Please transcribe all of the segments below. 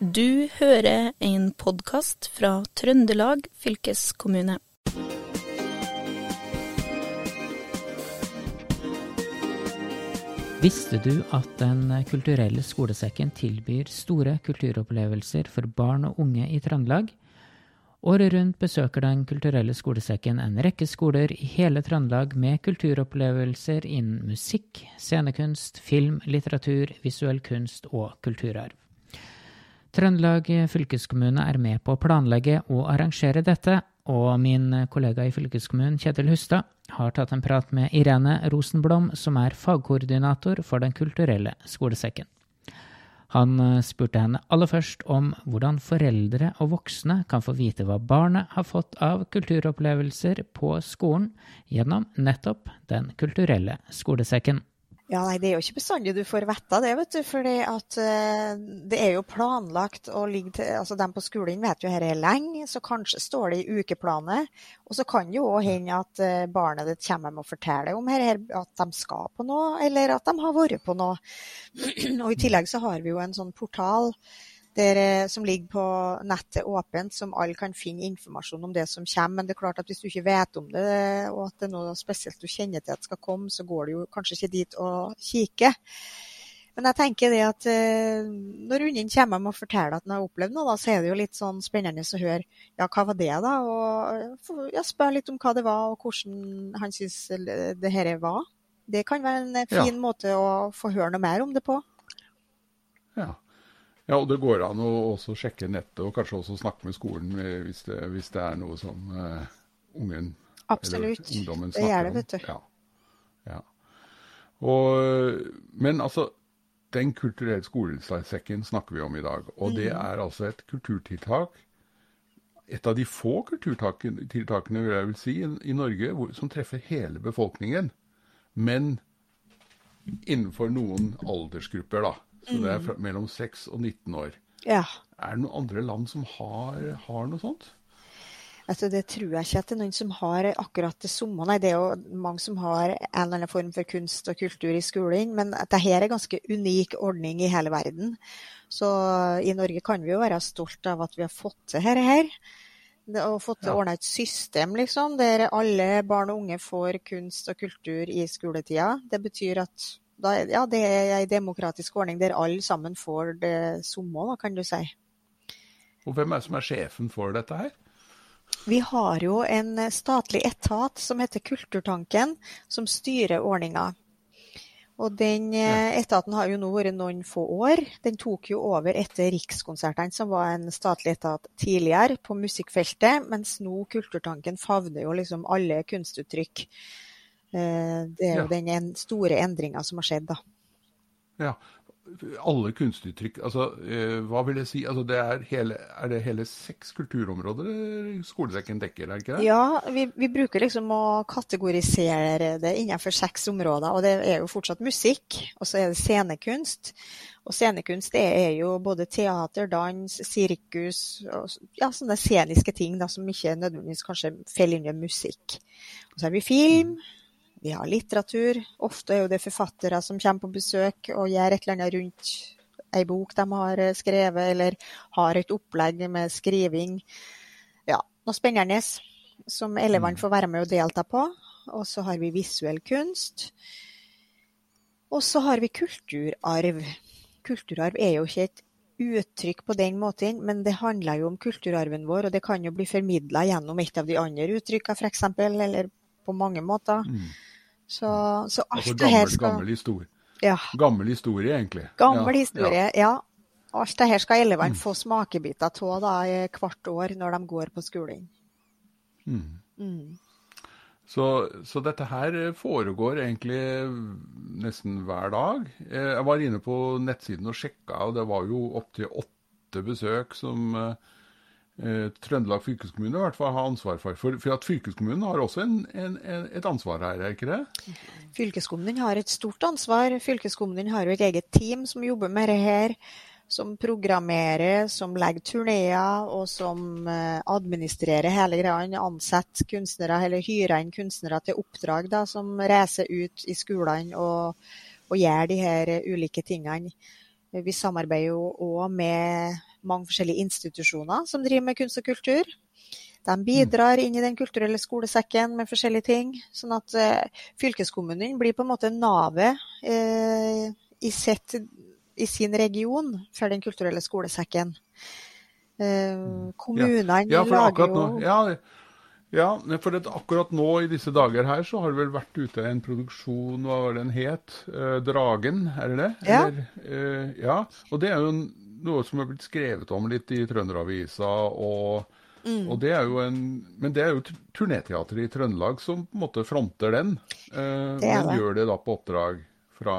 Du hører en podkast fra Trøndelag fylkeskommune. Visste du at Den kulturelle skolesekken tilbyr store kulturopplevelser for barn og unge i Trøndelag? Året rundt besøker Den kulturelle skolesekken en rekke skoler i hele Trøndelag med kulturopplevelser innen musikk, scenekunst, film, litteratur, visuell kunst og kulturarv. Trøndelag fylkeskommune er med på å planlegge og arrangere dette, og min kollega i fylkeskommunen, Kjetil Hustad, har tatt en prat med Irene Rosenblom, som er fagkoordinator for Den kulturelle skolesekken. Han spurte henne aller først om hvordan foreldre og voksne kan få vite hva barnet har fått av kulturopplevelser på skolen gjennom nettopp Den kulturelle skolesekken. Ja, nei, Det er jo ikke bestandig du får vite det, vet du. For uh, det er jo planlagt å ligge til altså De på skolen vet jo dette lenge, så kanskje står det i ukeplanet. Og så kan det jo òg hende at uh, barnet ditt kommer med å fortelle om her, at de skal på noe, eller at de har vært på noe. og I tillegg så har vi jo en sånn portal der, som ligger på nettet åpent, som alle kan finne informasjon om det som kommer. Men det er klart at hvis du ikke vet om det, og at det er noe spesielt du kjenner til at skal komme, så går du jo kanskje ikke dit og kikker. Men jeg tenker det at eh, når hunden kommer med å fortelle at han har opplevd noe, da, så er det jo litt sånn spennende å høre ja, hva var det, da? Og ja, spørre litt om hva det var, og hvordan han syns det her var. Det kan være en fin ja. måte å få høre noe mer om det på. Ja. Ja, og det går an å også sjekke nettet, og kanskje også snakke med skolen hvis det, hvis det er noe som uh, ungen Absolutt. eller ungdommen snakker om. Absolutt. Det gjør det, vet du. Ja. ja. Og, men altså, Den kulturelle skolesekken snakker vi om i dag. Og mm. det er altså et kulturtiltak. Et av de få kulturtiltakene vil jeg vil si, i, Norge som treffer hele befolkningen. Men innenfor noen aldersgrupper, da. Så det er fra, mellom 6 og 19 år. Ja. Er det noen andre land som har, har noe sånt? Altså, det tror jeg ikke at det er noen som har akkurat det samme. Nei, det er jo mange som har en eller annen form for kunst og kultur i skolen, men dette er en ganske unik ordning i hele verden. Så i Norge kan vi jo være stolt av at vi har fått til dette her. Og fått til ja. ordna et system liksom, der alle barn og unge får kunst og kultur i skoletida. Det betyr at da, ja, det er en demokratisk ordning der alle sammen får det samme, kan du si. Og Hvem er det som er sjefen for dette her? Vi har jo en statlig etat som heter Kulturtanken, som styrer ordninga. Og den eh, etaten har jo nå vært noen få år. Den tok jo over etter Rikskonsertene, som var en statlig etat tidligere på musikkfeltet, mens nå Kulturtanken favner jo liksom alle kunstuttrykk. Eh, det er jo ja. den store endringa som har skjedd, da. Ja. Alle kunstuttrykk, altså eh, hva vil jeg si? Altså, det er, hele, er det hele seks kulturområder skolesekken dekker, er det ikke det? Ja, vi, vi, bruker liksom å kategorisere det innenfor seks områder. Og det er jo fortsatt musikk, og så er det scenekunst. Og scenekunst det er jo både teater, dans, sirkus og ja, sånne sceniske ting da, som ikke nødvendigvis kanskje faller under musikk. Og så har vi film. Mm. Vi har litteratur. Ofte er jo det forfattere som kommer på besøk og gjør et eller annet rundt ei bok de har eh, skrevet, eller har et opplegg med skriving. Ja, noe spennende som elevene mm. får være med og delta på. Og så har vi visuell kunst. Og så har vi kulturarv. Kulturarv er jo ikke et uttrykk på den måten, men det handler jo om kulturarven vår, og det kan jo bli formidla gjennom et av de andre uttrykkene, f.eks., eller på mange måter. Mm. Så, så alt altså, gammel, det her skal Gammel historie. Ja. Gammel historie, egentlig. Gammel ja. historie, ja. Alt det her skal elevene mm. få smakebiter av hvert år når de går på skolen. Mm. Mm. Så, så, dette her foregår egentlig nesten hver dag. Eh, jeg var inne på nettsiden og sjekka, og det var jo opptil åtte besøk som eh, Trøndelag fylkeskommune i hvert fall har ansvar for. For, for at fylkeskommunen har også en, en, en, et ansvar her, er ikke det? Fylkeskommunen har et stort ansvar. Fylkeskommunen har jo et eget team som jobber med det her. Som programmerer, som legger turneer, og som eh, administrerer hele greia. Ansetter kunstnere, eller hyrer inn kunstnere til oppdrag da, som reiser ut i skolene og, og gjør de her ulike tingene. Vi samarbeider jo òg med mange forskjellige institusjoner som driver med kunst og kultur. De bidrar inn i Den kulturelle skolesekken med forskjellige ting. Sånn at eh, fylkeskommunen blir på en måte navet eh, i, sitt, i, sin region for Den kulturelle skolesekken. Eh, kommunene ja. ja, lager jo ja, ja, for akkurat nå i disse dager her så har det vel vært ute en produksjon, hva var den het? Eh, 'Dragen', er det det? Ja. Eller, eh, ja. Og det er jo noe som har blitt skrevet om litt i Trønderavisa. og Mm. Det er en, men det er jo turnéteatret i Trøndelag som på en måte fronter den. Eh, men det. gjør det da på oppdrag fra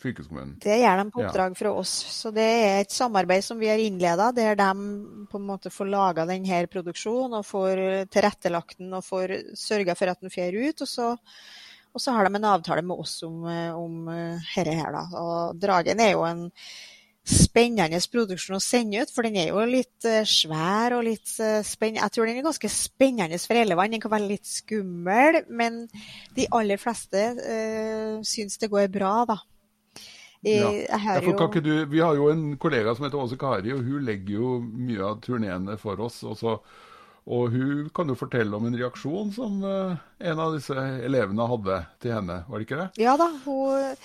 fylkeskommunen? Det gjør de på oppdrag fra oss. Så det er et samarbeid som vi har innleda, der de på en måte får laga denne produksjonen og får tilrettelagt den og får sørga for at den fer ut. Og så, og så, har de en avtale med oss om, om dette her, da. Og Dragen er jo en spennende produksjon å sende ut, for den er jo litt uh, svær og litt uh, spennende. Jeg tror den er ganske spennende for elevene. Den kan være litt skummel, men de aller fleste uh, syns det går bra, da. Ja. Ja, jo... du, vi har jo en kollega som heter Åse Kari, og hun legger jo mye av turneene for oss. Og, så, og hun kan jo fortelle om en reaksjon som uh, en av disse elevene hadde til henne, var det ikke det? Ja da, hun,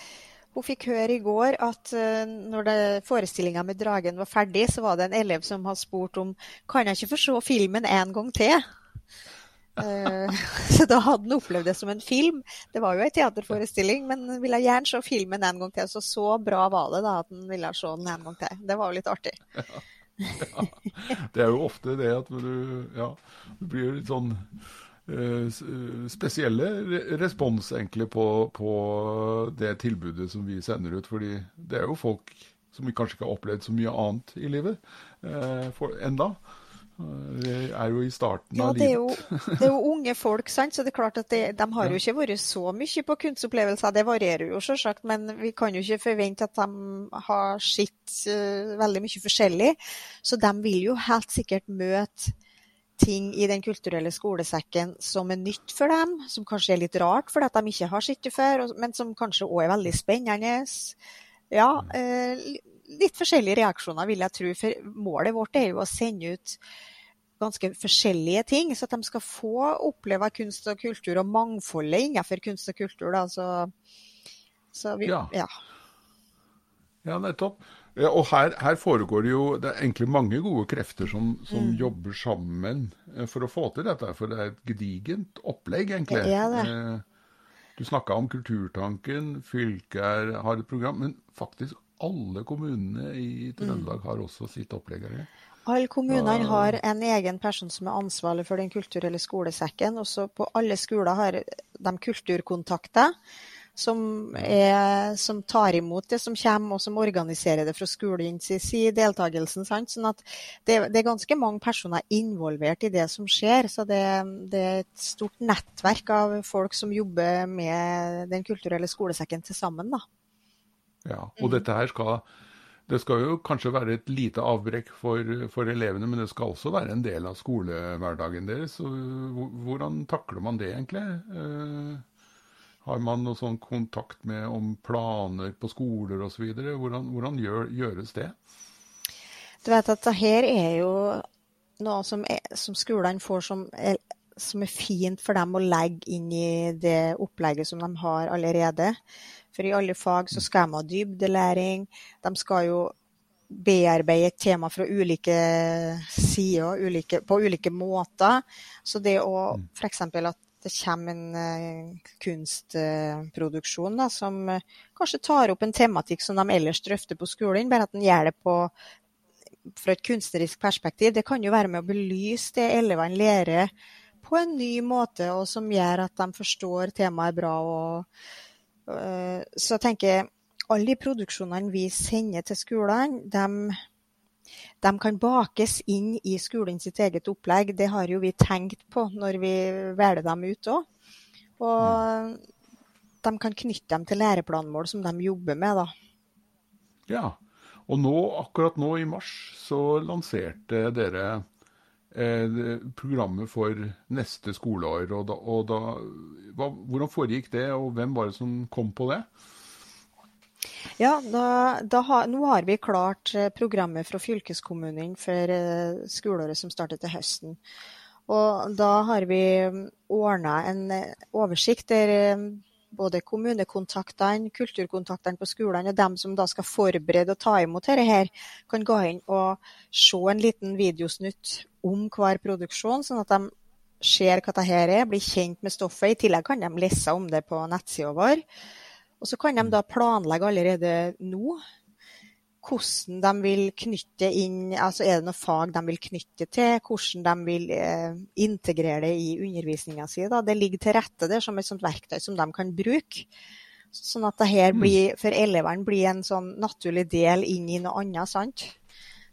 hun fikk høre i går at uh, når forestillinga med dragen var ferdig, så var det en elev som hadde spurt om kan jeg ikke få se filmen en gang til. Eh, så da hadde han opplevd det som en film. Det var jo en teaterforestilling, men han ville gjerne se filmen en gang til. Så så bra var det da at han ville se den en gang til. Det var jo litt artig. Ja. ja. Det er jo ofte det at du, ja, du blir litt sånn spesielle respons egentlig på, på, det tilbudet som vi sender ut. fordi det er jo folk som kanskje ikke har opplevd så mye annet i livet eh, for, enda. Det er jo i starten ja, av livet. Ja, det er jo unge folk, sant? så det er klart at det, de har jo ikke vært så mye på kunstopplevelser. Det varierer jo selvsagt, men vi kan jo ikke forvente at de har sett uh, veldig mye forskjellig. Så de vil jo helt sikkert møte ting i Den kulturelle skolesekken som er nytt for dem, som kanskje er litt rart fordi de ikke har sett det før, men som kanskje òg er veldig spennende. Ja, uh, litt forskjellige reaksjoner, vil jeg tro. For målet vårt er jo å sende ut ganske forskjellige ting, så at de skal få oppleve kunst og kultur og mangfoldet innenfor kunst og kultur. Da. Så, så vi, ja. ja. Ja, nettopp. Ja, og her, her, foregår det jo Det er egentlig mange gode krefter som, som mm. jobber sammen eh, for å få til dette. For det er et gedigent opplegg, egentlig. Det er det. Eh, du snakka om Kulturtanken, fylket har et program. Men faktisk alle kommunene i Trøndelag mm. har også sitt opplegg her. Alle kommunene har en egen person som er ansvarlig for Den kulturelle skolesekken. Også på alle skoler har de kulturkontakter som, er, som tar imot det som kommer, og som organiserer det fra skolens side, deltakelsen. Sant? Sånn at det, det, er ganske mange personer involvert i det som skjer. Så det, det, er et stort nettverk av folk som jobber med Den kulturelle skolesekken til sammen. da. Ja, og dette her skal det skal jo kanskje være et lite avbrekk for, for, elevene, men det skal også være en del av skolehverdagen deres. Hvordan takler man det egentlig? Har man noe sånn kontakt med om planer på skoler osv.? Hvordan, hvordan gjør, gjøres det? Du vet at det her er jo noe som, er, som skolene får som er, som er fint for dem å legge inn i det opplegget som de har allerede. For i alle fag så skal de ha dybdelæring. De skal jo bearbeide et tema fra ulike sider, ulike, på ulike måter. Så det å f.eks. at det kommer en uh, kunstproduksjon da, som uh, kanskje tar opp en tematikk som de ellers drøfter på skolen, bare at den gjør det på, fra et kunstnerisk perspektiv. Det kan jo være med å belyse det elevene lærer på en ny måte, og som gjør at de forstår temaet bra. og øh, så jeg tenker alle de produksjonene vi sender til skolene, de, de, kan bakes inn i skolen sitt eget opplegg. Det har jo vi tenkt på når vi velger dem ut òg. Og de kan knytte dem til læreplanmål som de jobber med. da. Ja, og nå, akkurat nå i mars så lanserte dere eh, programmet for neste skoleår. Og da, og da, hva, hvordan foregikk det, og hvem var det som kom på det? Ja, da, da ha, nå har vi klart eh, programmet fra fylkeskommunen for eh, skoleåret som starter til høsten. Og da har vi ordna en eh, oversikt der både kommunekontaktene, kulturkontaktene på skolene og dem som da skal forberede og ta imot dette her, kan gå inn og se en liten videosnutt om hver produksjon, sånn at de ser hva dette er, blir kjent med stoffet. I tillegg kan de lese om det på nettsida vår. Og så kan de da planlegge allerede nå hvordan de vil knytte inn altså Er det noe fag de vil knytte til? Hvordan de vil eh, integrere det i undervisninga si. Det ligger til rette der som et sånt verktøy som de kan bruke. Sånn at det her blir, for elevene blir en sånn naturlig del inn i noe annet. sant?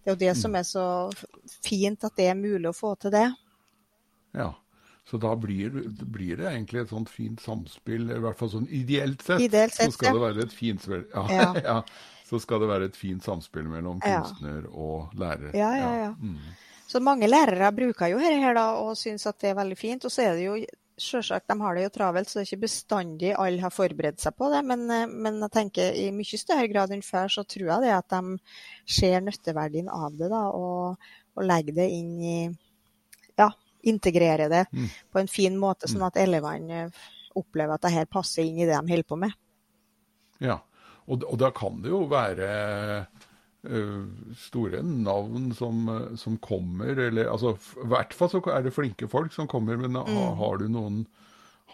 Det er jo det som er så fint, at det er mulig å få til det. Ja. Så da blir, blir, det egentlig et sånt fint samspill, i hvert fall sånn ideelt sett. Ideelt sett så skal det være et fint, ja, ja. ja, så skal det være et fint samspill mellom kunstner og lærer. Ja, ja, ja. Mm. Så mange lærere bruker jo dette her da, og syns at det er veldig fint. Og så er det jo selvsagt, de har det jo travelt, så det er ikke bestandig alle har forberedt seg på det. Men, men jeg tenker i mye større grad enn før, så tror jeg det at de ser nytteverdien av det, da, og, og legger det inn i ja, integrere det mm. på en fin måte, sånn at elevene opplever at det her passer inn i det de holder på med. Ja, og, og da kan det jo være uh, store navn som, som, kommer, eller altså I hvert fall så er det flinke folk som kommer, men mm. har, har, du noen,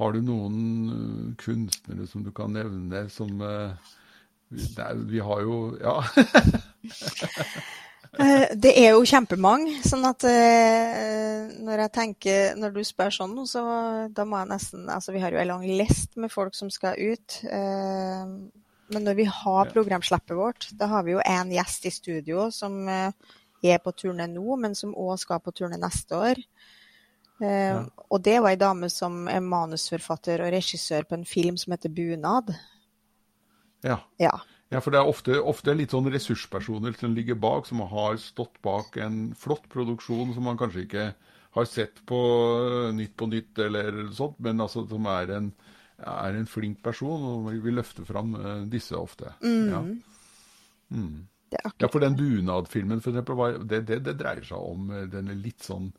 har du noen kunstnere som du kan nevne som Nei, vi har jo Ja. Eh, det er jo kjempemange. sånn at eh, når jeg tenker, når du spør sånn, så da må jeg nesten altså Vi har jo en lang list med folk som skal ut. Eh, men når vi har programslippet vårt, da har vi jo en gjest i studio som er på turné nå, men som òg skal på turné neste år. Ja. Og det var ei dame som er manusforfatter og regissør på en film som heter 'Bunad'. Ja. ja. Ja, for det er ofte, ofte, litt sånn ressurspersoner som ligger bak, som har stått bak en flott produksjon som man kanskje ikke har sett på eh, Nytt på Nytt eller sånt, men altså som er en, er en flink person, og vi løfter fram uh, disse ofte. Mm. Ja. Mm. ja. for den bunadfilmen, for eksempel, det, det, det, dreier seg om denne den litt sånn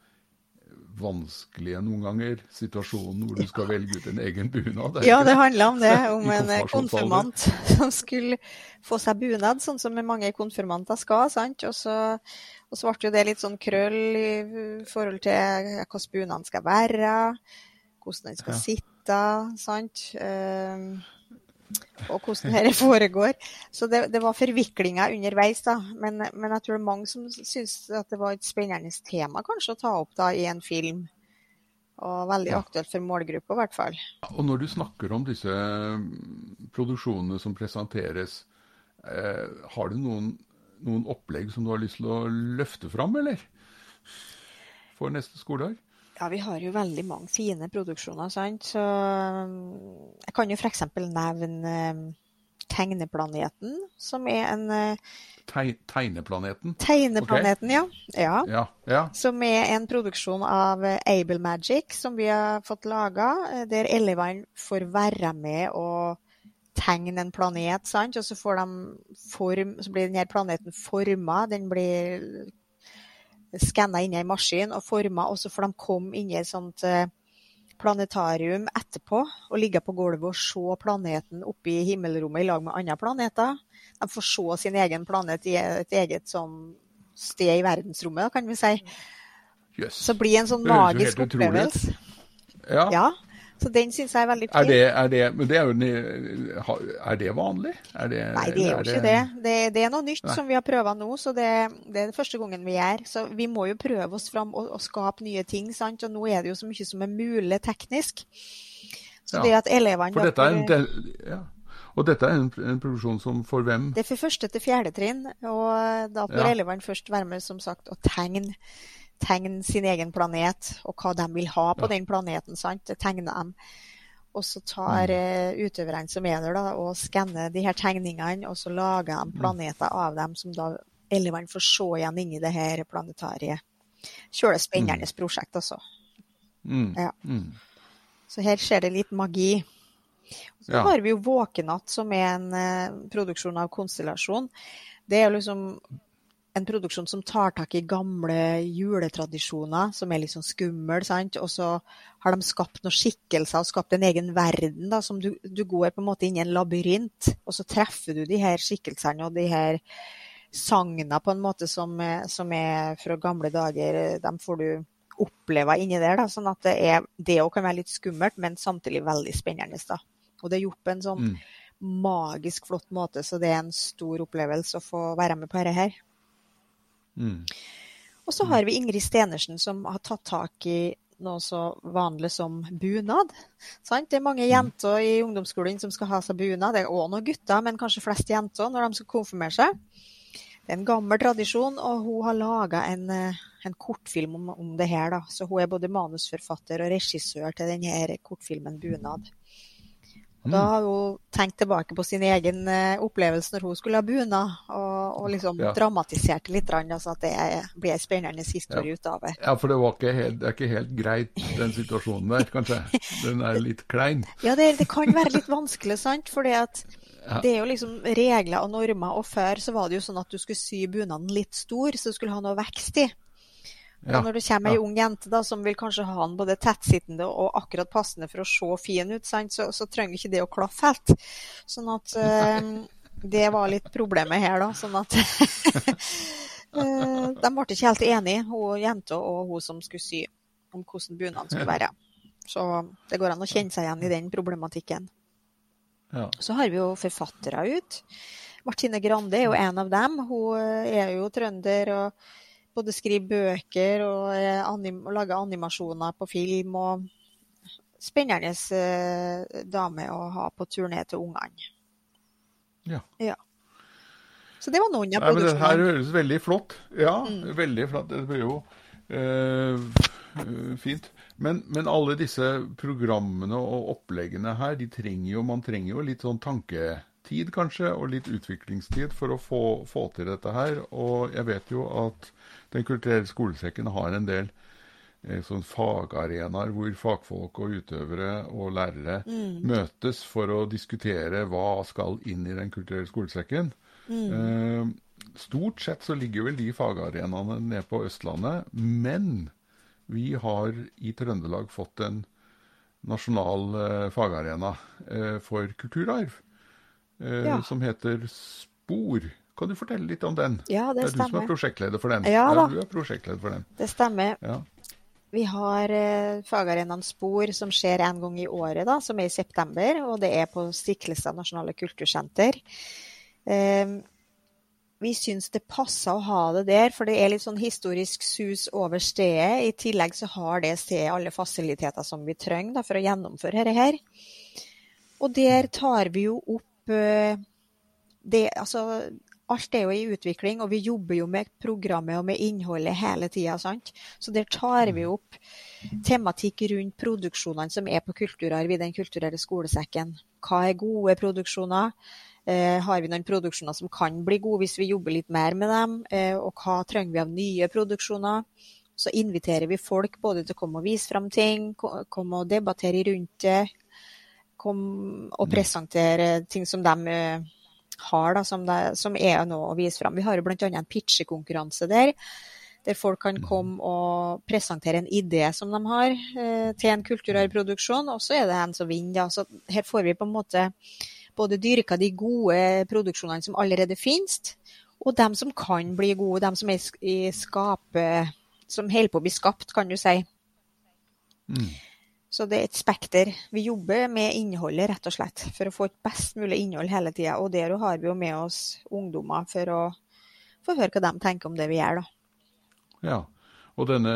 vanskelige noen ganger situasjonen hvor du skal velge ut en egen bunad. Ja, det handler om det. Om en konfirmant som skulle få seg bunad, sånn som mange konfirmanter skal. sant? Og så, og så ble det litt sånn krøll i forhold til hvordan bunaden skal være, hvordan den skal sitte. sant? Uh, og hvordan dette foregår. Så det, det var forviklinger underveis, da. Men, men, jeg tror det er mange som syns at det var et spennende tema kanskje å ta opp da i en film. Og veldig ja. aktuelt for målgruppa, i hvert fall. Og når du snakker om disse mm, produksjonene som presenteres, eh, har du noen, noen opplegg som du har lyst til å løfte fram, eller? For neste skoleår? Ja, vi har jo veldig mange fine produksjoner, sant. Så um, jeg kan jo f.eks. nevne um, Tegneplaneten, som er en uh, Tegneplaneten? Tegneplaneten, okay. ja. Ja. ja. Som er en produksjon av Able Magic, som vi har fått laga, uh, der elevene får være med og tegne en planet, sant? og så, får de form, så blir denne planeten forma. Den blir skanna inn i en maskin og forma, og så får de komme inn i et sånt eh, planetarium etterpå og ligge på gulvet og se planeten oppe i himmelrommet i lag med andre planeter. De får se sin egen planet i et eget sånn sted i verdensrommet, kan vi si. Yes. Så blir det en sånn magisk opplevelse. Ja. ja. Så den syns jeg er veldig fin. Er det, er det, men det er, jo, er det vanlig? Er det, Nei, det er jo ikke det. det. det. er noe nytt Nei. som vi har prøvd nå, så det, det, er det første gangen vi gjør. Så vi må jo prøve oss fram og, og skape nye ting. sant? Og nå er det jo så mye som er mulig teknisk. Så ja. det at elevene For dette er en, det, ja. Og dette er en, en, produksjon som for hvem? Det er for første til fjerde trinn. Og da får ja. elevene først være med som sagt, og tegne tegne sin egen planet, og hva de vil ha på ja. den planeten. sant? Det tegner dem. Og så tar mm. utøverne som er der, da, og skanner de her tegningene, og så lager de mm. planeter av dem som da elevene får se igjen inni det her planetariet. Kjølig spennende mm. prosjekt, altså. Mm. Ja. Mm. Så her skjer det litt magi. Så Ja. har vi jo Våkenatt, som er en uh, produksjon av Konstellasjon. Det er jo liksom en produksjon som tar tak i gamle juletradisjoner, som er litt sånn skummel, sant. Og så har de skapt noen skikkelser og skapt en egen verden, da, som du, du går på en måte inn i en labyrint, og så treffer du de her skikkelsene og de her sagna på en måte som, som er fra gamle dager. Dem får du oppleve inni der, da. Sånn at det er Det kan være litt skummelt, men samtidig veldig spennende, da. Og det er gjort på en sånn Mm. magisk flott måte, så det er en stor opplevelse å få være med på dette her. Og så har vi Ingrid Stenersen som har tatt tak i noe så vanlig som bunad. Sant? Det er mange jenter i ungdomsskolen som skal ha seg bunad. Det er òg noen gutter, men kanskje flest jenter når de skal konfirmere seg. Det er en gammel tradisjon, og hun har laga en, eh, en kortfilm om, om det her. Da. Så hun er både manusforfatter og regissør til denne kortfilmen 'Bunad'. Og Da har hun tenkt tilbake på sin egen eh, opplevelse når hun skulle ha bunad, og, og liksom Ja. dramatisert det litt, altså så at det ble en spennende historie ut av det. Ja, for det, var ikke helt, det er ikke helt greit, den situasjonen der, kanskje. Den er litt klein. Ja, det, det kan være litt vanskelig, sant? For Ja. det er jo liksom regler og normer. Og før så var det jo sånn at du skulle sy bunaden litt stor, så du skulle ha noe vekst i. Ja. Og når det kommer ei ja. ung jente da, som vil kanskje ha den både tettsittende og akkurat passende for å se fin ut, sant? Så, så trenger ikke det å klaffe helt. Sånn at eh, det var litt problemet her, da. Sånn at eh, De ble ikke helt enige, hun jenta og hun som skulle sy, om hvordan bunaden skulle være. Så det går an å kjenne seg igjen i den problematikken. Ja. Så har vi jo forfattere ut. Martine Grande er jo en av dem. Hun er jo trønder og både skrive bøker og, er anim og lage animasjoner på film. og Spennende eh, dame å ha på turné til ungene. Ja. Så det var noen av produksjonene. det her høres veldig flott. Ja, Mm. veldig flott. Det blir jo eh, fint. Men, men alle disse programmene og oppleggene her, de trenger jo, man trenger jo litt sånn tanketid kanskje, og litt utviklingstid for å få, få til dette her. Og jeg vet jo at Den kulturelle skolesekken har en del eh, sånn fagarenaer hvor fagfolk og utøvere og lærere Mm. møtes for å diskutere hva skal inn i Den kulturelle skolesekken. Eh, stort sett så ligger vel de fagarenaene nede på Østlandet, men vi har i Trøndelag fått en nasjonal eh, fagarena eh, for kulturarv, eh, Ja. som heter SPOR. Kan du fortelle litt om den? Ja, det det er du som er prosjektleder for den. Ja da. du er prosjektleder for den. Det stemmer. Ja. Vi har eh, fagarenaen Spor, som skjer en gang i året, da, som er i september. Og det er på Stiklestad nasjonale kultursenter. Eh, vi syns det passer å ha det der, for det er litt sånn historisk sus over stedet. I tillegg så har det stedet alle fasiliteter som vi trenger da, for å gjennomføre dette her. Og der tar vi jo opp det, altså, Alt er jo i utvikling, og vi jobber jo med programmet og med innholdet hele tida. Så der tar vi opp tematikk rundt produksjonene som er på kulturarv i Den kulturelle skolesekken. Hva er gode produksjoner? Eh, har vi noen produksjoner som kan bli gode hvis vi jobber litt mer med dem? Eh, og hva trenger vi av nye produksjoner? Så inviterer vi folk både til å komme og vise fram ting, komme og debattere rundt det. Komme og presentere ting som de eh, har, da, som, det, som er nå å vise fram. Vi har jo bl.a. en pitchekonkurranse der. Der folk kan komme og presentere en idé som de har eh, til en kulturarvproduksjon, og så er det en som vinner. Så her får vi på en måte både dyrka de gode produksjonene som allerede finnes, og dem som kan bli gode, dem som er i skape, Som holder på å bli skapt, kan du si. Mm. Så det er et spekter. Vi jobber med innholdet, rett og slett, for å få et best mulig innhold hele tida. Og der har vi jo med oss ungdommer for å få høre hva de tenker om det vi gjør, da. Ja. Og denne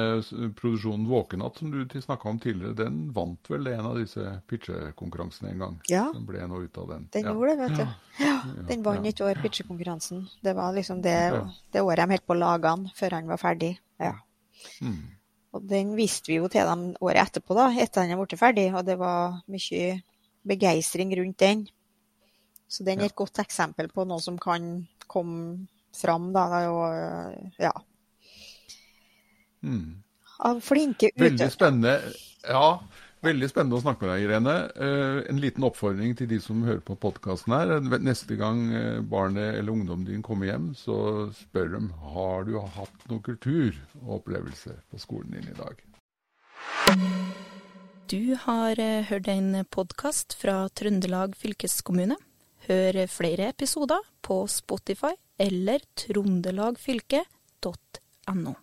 produksjonen Våkenatt som du snakka om tidligere, den vant vel en av disse pitchekonkurransene en gang? Ja. Den ble noe ut av den. Den ja. gjorde det, vet du. Ja, den vant ja. et år, pitchekonkurransen. Det var liksom det, Ja. det året de holdt på å lage den, før han var ferdig. Ja. Mm. Og den viste vi jo til dem året etterpå, da, etter den var blitt ferdig, og det var mye begeistring rundt den. Så den er et godt eksempel på noe som kan komme fram, da, og ja. Mm. Av flinke Veldig spennende. Ja, Veldig spennende å snakke med deg, Irene. Eh, en liten oppfordring til de som hører på podkasten her. Neste gang eh, barnet eller ungdommen din kommer hjem, så spør de har du hatt noe kultur og opplevelse på skolen din i dag. Du har eh, hørt en podkast fra Trøndelag fylkeskommune. Hør flere episoder på Spotify eller trondelagfylket.no.